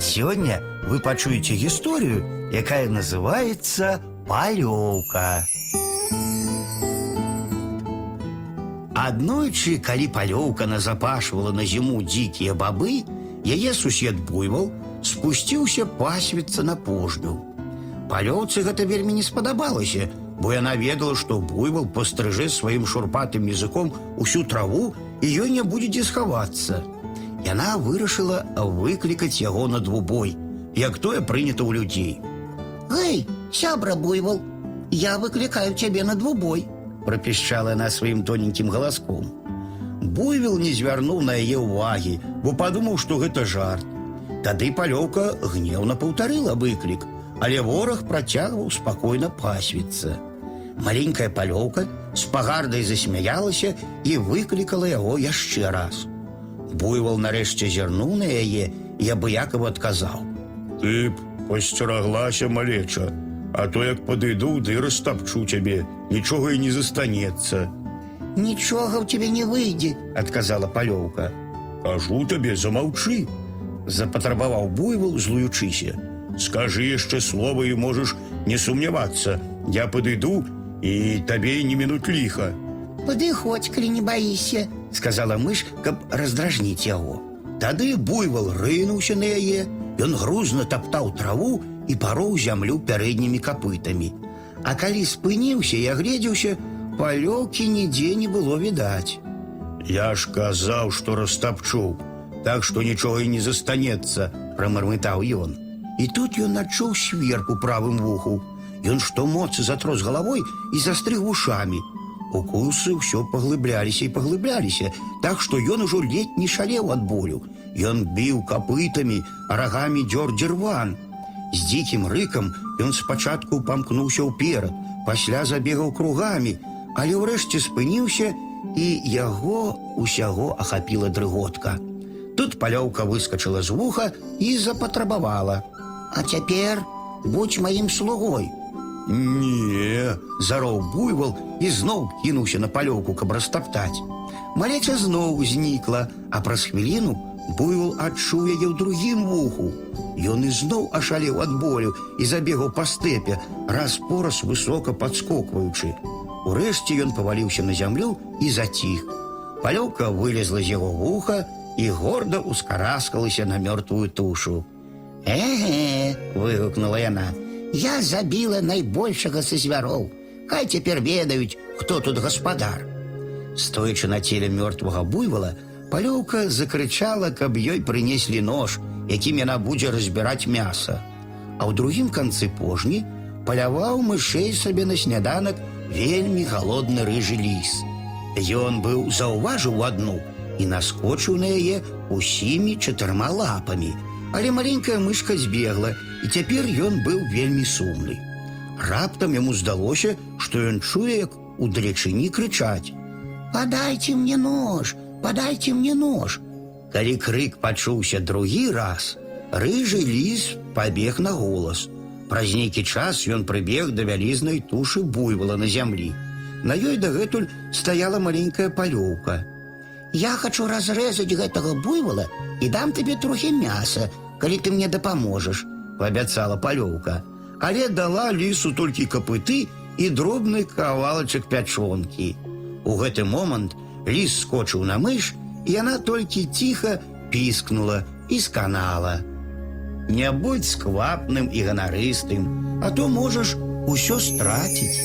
Сегодня вы пачуеце гісторыю, якая называется палёўка. Аднойчы, калі палёўка назапашвала на зіму дзікія бабы, яе сусед буйвал спусціўся пасвіцца на пожню. Палёўцы гэта вельмі не спадабалася, бо яна ведала, што буйвал пастрыжэ сваім шурпатым языком усю траву і ёй не будзе дзе схавацца. Яна вырашыла выклікаць яго на двубой, як тое прынята ў людзей. Эй, сябра буйвол, я выкликаю тебе на двубой. пропищала она своим тоненьким голоском. Буйвел не звярнуў на яе ўвагі, бо падумаў, што гэта жарт. Тады палёўка гневна паўтарыла выклік, але вораг працягваў спакойна пасвіцца. Маленькая палёўка з пагардай засмяялася і выклікала яго яшчэ раз. Буйвал нарэшце зірнуў на яе і абыякова адказаў. Ты б посцераглася малеча, а то як падыду, ды растапчу цябе, нічога і не застанецца. Ничего у тебя не выйдет. адказала палёўка. Кажу табе, замаўчы. Запатрабаваў буйвал, злуючыся. Скажы яшчэ слова і можаш не сумнявацца. Я падыду і табе не мінут ліха. Подыходь, коли не боишься. сказала мыш, каб раздражніць яго. Тады буйвал рынуўся на яе, ён грузна таптаў траву і пароў зямлю пярэднімі капытамі. А калі спыніўся і агледзеўся, палёўкі нідзе не было відаць. Я ж казаў, што растапчу, Так што нічога і не застанецца, прамармытаў ён. І тут ён адчуў сверб у правым вуху. Ён што моцы затрос галавой і застрыг вушамі. Укусы ўсё паглыбляліся і паглыбляліся, так што ён ужо ледь не шалеў ад болю. Ён біў капытамі, а рагамі дзёр дзірван. З дзікім рыкам ён спачатку памкнуўся ўперад, пасля забегаў кругамі, але ўрэшце спыніўся і яго усяго ахапіла дрыготка. Тут палёўка выскочыла з вуха і запатрабавала. А теперь будь моим слугой. Не, зароў буйвал і зноў кінуўся на палёўку, каб растаптаць. Малеця зноў знікла, а праз хвіліну буйвал адчуў яе ў другім вуху. Ён ізноў ашалеў ад болю і забегаў па стэпе, раз пораз высока падскокваючы. Урэшце ён паваліўся на зямлю і заціх. Палёўка вылезла з яго вуха і горда ускараскалася на мёртвую тушу. Эге, выгукнула яна. Я забила найбольшага са звяроў. Хай цяпер ведаюць, хто тут гаспадар. Стоячы на целе мёртвага буйвала, палёўка закрычала, каб ёй прынеслі нож, якім яна будзе разбіраць мяса. А ў другім канцы пожні паляваў мышэй сабе на сняданак вельмі галодны рыжы ліс. Ён быў заўважыў адну і наскочыў на яе усімі чатырма лапамі, але маленькая мышка збегла, і цяпер ён быў вельмі сумны. Раптам яму здалося, што ён чуе, як удалечыні крычаць. Подайте мне нож, подайте мне нож. Калі крык пачуўся другі раз, рыжы ліс пабег на голас. Праз нейкі час ён прыбег да вялізнай тушы буйвала на зямлі. На ёй дагэтуль стаяла маленькая палёўка. Я хочу разрэзаць гэтага буйвола і дам табе трохі мяса, калі ты мне дапаможаш. паабяцала палёўка, але дала лісу толькі капыты і дробны кавалачак пячонкі. У гэты момант ліс скочыў на мыш, і яна толькі ціха піскнула і сканала. Не будь сквапным і ганарыстым, а то можаш усё страціць.